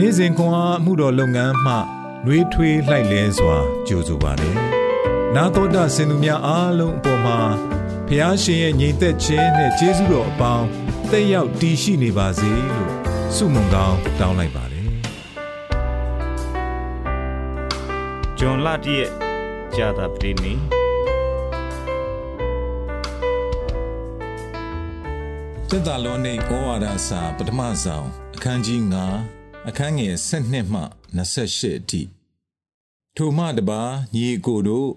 နေ့စဉ်ခွန်အားမှုတော်လုပ်ငန်းမှနှွေးထွေးလှိုက်လဲစွာကြိုဆိုပါတယ်။နာတော်တာစင်သူများအားလုံးအပေါ်မှာဖះရှင်ရဲ့ညီသက်ခြင်းနဲ့ကျေးဇူးတော်အပေါင်းတက်ရောက်တည်ရှိနေပါစေလို့ဆုမွန်ကောင်းတောင်းလိုက်ပါတယ်။ဂျွန်လာတီရဲ့ဂျာတာပတိနီတက်တာလုံးနေဩဝါဒစာပထမဆုံးအခန်းကြီး9 အခန်းငယ်7မှ28အထိထိုမှတပါညီကိုတို့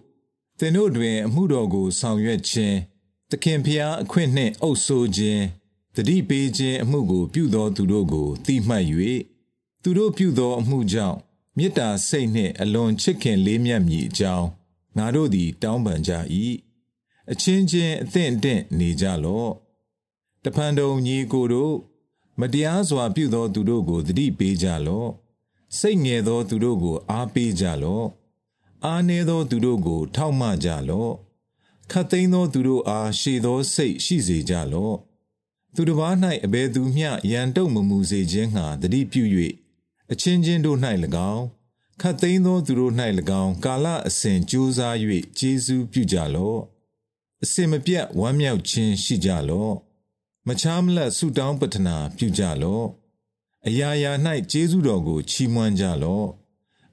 သင်တို့တွင် အမှုတော်ကို ဆောင်ရွက်ခြင်းသခင်ဖျားအခွင့်နှင့်အုပ်ဆိုးခြင်းတတိပေးခြင်းအမှုကို ပြုသောသူတို့ကိုတိမှတ်၍သူတို့ပြုသောအမှုကြောင့်မေတ္တာစိတ်နှင့်အလွန်ချစ်ခင်လေးမြတ်မည်အကြောင်းငါတို့သည် တောင်းပန်ကြ၏အချင်းချင်းအသင့်အတင့်နေကြလော့တဖန်တုံညီကိုတို့ မတရားစွာပြုသောသူတို့ကိုသတိပေးကြလော့စိတ်ငယ်သောသူတို့ကို အားပေးကြလော့အားနည်းသောသူတို့ကို ထောက်မကြလော့ခတ်သိမ်းသောသူတို့အားရှေသောစိတ်ရှိစေကြလော့သူတစ်ပါး၌အဘယ်သူမျှရန်တုံမမူစေခြင်းငှာသတိပြု၍အချင်းချင်းတို့၌၎င်းခတ်သိမ်းသောသူတို့၌၎င်းကာလအစဉ်ကြိုးစား၍ကျေးဇူးပြုကြလော့အစင်မပြတ်ဝမ်းမြောက်ခြင်းရှိကြလော့ မချားမလတ်ဆုတောင်းပတနာပြုကြလော့အရာရာ၌ကျေးဇူးတော်ကိုချီးမွမ်းကြလော့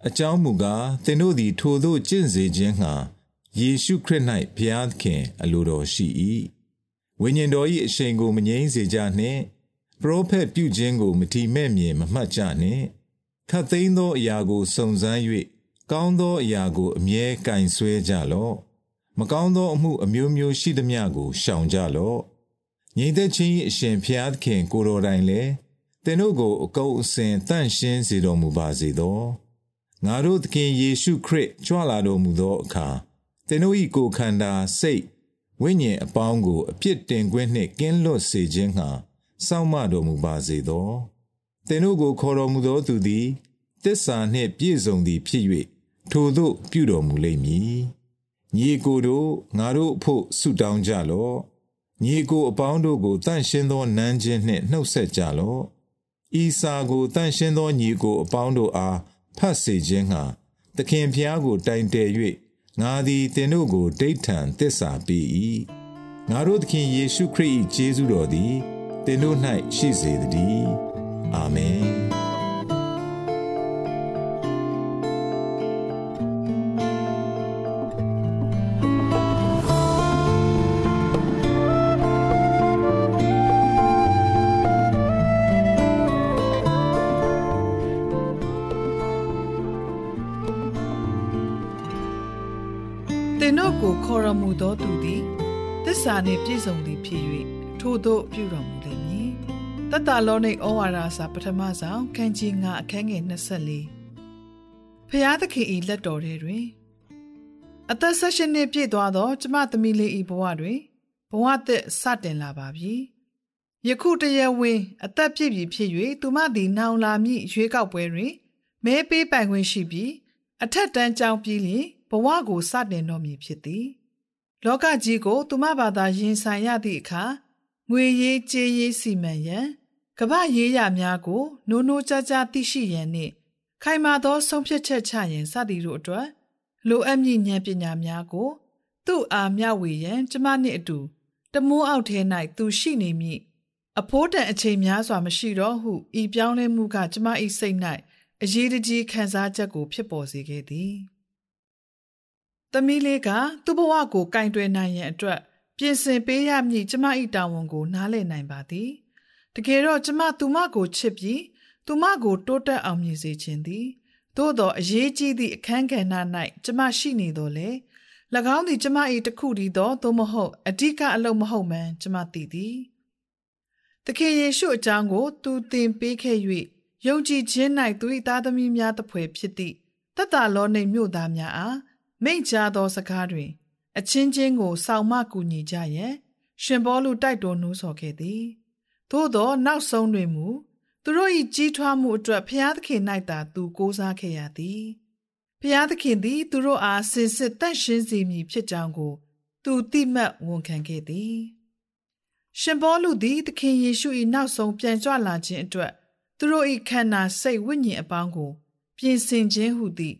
အကြောင်းမူကားသင်တို့သည်ထိုသို့ကျင့်စေခြင်းငှာယေရှုခရစ်၌ဘုရားသခင်အလိုတော်ရှိ၏ဝိညာဉ်တော်၏အရှိန်ကိုမငြိမ်းစေကြနှင့်ပရောဖက်ပြုခြင်းကိုမထီမဲ့မြင်မမှတ်ကြနှင့်ခတ်သိမ်းသောအရာကိုစုံစမ်း၍ကောင်းသောအရာကိုအမြဲကင်ဆွဲကြလော့မကောင်းသောအမှုအမျိုးမျိုးရှိသမျှကိုရှောင်ကြလော့ ညီသက်ချင်းအရှင်ဖျားသခင်ကိုတော်တိုင်လည်းသင်တို့ကိုအကုန်အစင်တန့်ရှင်းစေတော်မူပါစေသောငါတို့သခင်ယေရှုခရစ်ကြွလာတော်မူသောအခါသင်တို့၏ကိုယ်ခန္ဓာစိတ်ဝိညာဉ်အပေါင်းကိုအပြစ်တင်ခွင့်နှင့်ကင်းလွတ်စေခြင်းငှာစောင့်မတော်မူပါစေသောသင်တို့ကိုခေါ်တော်မူသောသူသည်တစ္ဆာနှင့်ပြည့်စုံသည်ဖြစ်၍ထိုသို့ပြုတော်မူလိမ့်မည်ညီကိုတို့ငါတို့အဖို့ဆုတောင်းကြလော့ ညီကိုအပေါင်းတို့ကိုတန့်ရှင်းသောနန်းချင်းနှင့်နှုတ်ဆက်ကြလော့။ဤစာကိုတန့်ရှင်းသောညီကိုအပေါင်းတို့အားဖတ်စေခြင်းငှာသခင်ဖျားကိုတိုင်တယ်၍ငါသည်သင်တို့ကိုဒိဋ္ဌံသစ္စာပေး၏။ငါတို့သခင်ယေရှုခရစ်၏ကျေးဇူးတော်သည်သင်တို့၌ရှိစေတည်း။အာမင်။ ခေါ်တော်မူသောသူသည်သစ္စာနှင့်ပြည့်စုံသည်ဖြစ်၍ထို့သောပြုတော်မူလိမ့်မည်တတလောနိဩဝါဒစာပထမဆုံးခန်းကြီး9အခန်းငယ်24ဖျားသခင်ဤလက်တော်ထဲတွင်အသက်ဆက်ရှင်နှင့်ပြည့်သွားသောကျမသမီးလေးဤဘဝတွင်ဘဝသက်စတင်လာပါပြီယခုတရဝင်းအသက်ပြည့်ပြီဖြစ်၍သူမသည်နောင်လာမည့်ရွေးကောက်ပွဲတွင်မဲပေးပိုင်ခွင့်ရှိပြီးအထက်တန်းကျောင်းပြီးလျှင် ဘဝကိုစတင်တော်မူဖြစ်သည်လောကကြီးကို သူမဘာသာရင်ဆိုင်ရသည့်အခါငွေရေးကြေးရေးစီမံရန်ကမ္ဘာရေးရများကိုနိုးနိုးကြားကြားသိရှိရန်နှင့်ခိုင်မာသောဆုံးဖြတ်ချက်ချရန်စသည်တို့အတွက်လိုအပ်မည့်ဉာဏ်ပညာများကို သူ့အားမျှဝေရန်ကျမနှင့်အတူတမိုးအောက်ထဲ၌သူရှိနေမည်အဖိုးတန်အချိန်များစွာမရှိတော့ဟုဤပြောင်းလဲမှုကကျမ၏စိတ်၌အရေးတကြီးခံစားချက်ကိုဖြစ်ပေါ်စေခဲ့သည်။ သမီးလေးကသူ့ဘဝကိုကင်တွယ်နိုင်ရန်အတွက် ပြင်ဆင်ပေးရမည်ကျမ၏တာဝန်ကို နားလည်နိုင်ပါသည်တကယ်တော့ကျမသူမကိုချစ်ပြီးသူမကို တိုးတက်အောင်မြင်စေခြင်းသည်သို့သောအရေးကြီးသည့်အခန်းကဏ္ဍ၌ကျမရှိနေတော့လေ၎င်းသည်ကျမ၏တခုတည်းသောသို့မဟုတ်အဓိကအလုပ်မဟုတ်မှန်ကျမသိသည်သခင်ယေရှုအကြောင်းကို သူသင်ပေးခဲ့၍ယုံကြည်ခြင်း၌သူ၏သားသမီးများတဖွယ်ဖြစ်သည့်တတလောနေမြို့သားများအား မိန့်ကြားသောစကားတွင် အချင်းချင်းကိုစောင့်မကူညီကြရန်ရှင်ဘောလူတိုက်တွန်းနှိုးဆော်ခဲ့သည်သို့သောနောက်ဆုံးတွင်မူသူတို့၏ကြီးထွားမှုအတွက်ဖျားသခင်၌သာသူကိုးစားခဲ့ရသည်ဖျားသခင်သည် သူတို့အားစင်စစ်တန့်ရှင်းစေမည်ဖြစ်ကြောင်းကို သူသိမှတ်ဝန်ခံခဲ့သည်ရှင်ဘောလူသည်သခင်ယေရှု၏နောက်ဆုံးပြန်ကြွလာခြင်းအတွက်သူတို့၏ခန္ဓာစိတ်ဝိညာဉ်အပေါင်းကို ပြင်ဆင်ခြင်းဟုသည်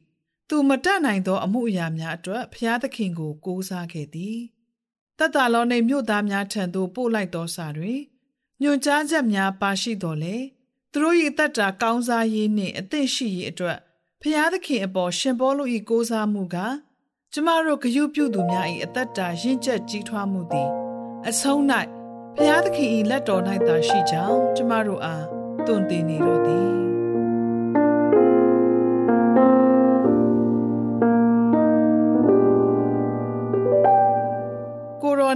သူမတတ်နိုင်သောအမှုအရာများအတွက်ဖျားသခင်ကိုကိုးစားခဲ့သည်တတလောနေမြို့သားများထံသို့ပို့လိုက်သောစာတွင်ညွှန်ကြားချက်များပါရှိတော်လေသူတို့၏တတ်တာကောင်းစားရေးနှင့်အသင့်ရှိရေးအတွက်ဖျားသခင်အပေါ်ရှင်ပေါလု၏ကိုးစားမှုကကျမတို့ဂရုပြုသူများ၏အသက်တာရင့်ကျက်ကြီးထွားမှုသည် အဆုံး၌ဖျားသခင်၏လက်တော်၌သာရှိကြောင်းကျမတို့အားတွင်တင်နေတော့သည်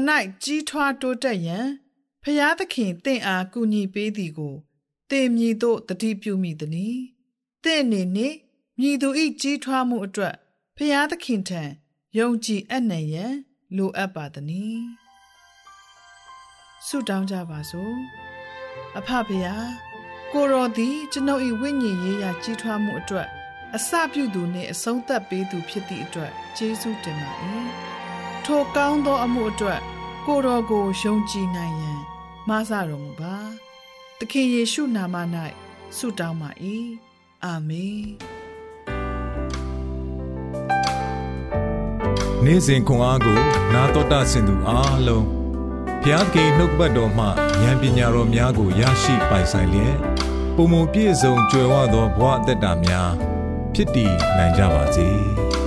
ကိုရို၌ကြီးထွားတိုးတက်ရန်ဖျားသခင်တင့်အားကူညီပေးသည်ကိုတင်မြည်သို့တတိပြုမိသည်။တင့်အနေနဲ့မြည်သူ၏ကြီးထွားမှုအတွက်ဖျားသခင်ထံယုံကြည်အပ်နိုင်ရန်လိုအပ်ပါသည်။ဆုတောင်းကြပါစို့။အဖဖျားကိုရောသည်ကျွန်ုပ်၏ဝိညာဉ်ရေးရာကြီးထွားမှုအတွက်အစပြုသူနှင့်အဆုံးသတ်ပေးသူဖြစ်သည့်အတွက်ကျေးဇူးတင်ပါ၏။ ထိုကောင်းသောအမှုအတွက်ကိုရောကိုယုံကြည်နိုင်ရန်မဆတော်မူပါ။သခင်ယေရှုနာမ၌ဆုတောင်းပါ၏။အာမင်။နေ့စဉ်ခွန်အားကိုနာတော်တာဆင်သူအားလုံးဘုရားသခင်နှုတ်ပတ်တော်မှဉာဏ်ပညာတော်များကိုရရှိပိုင်ဆိုင်လျက်ပုံမပြည့်စုံကြွယ်ဝသောဘဝအသက်တာများဖြစ်တည်နိုင်ကြပါစေ။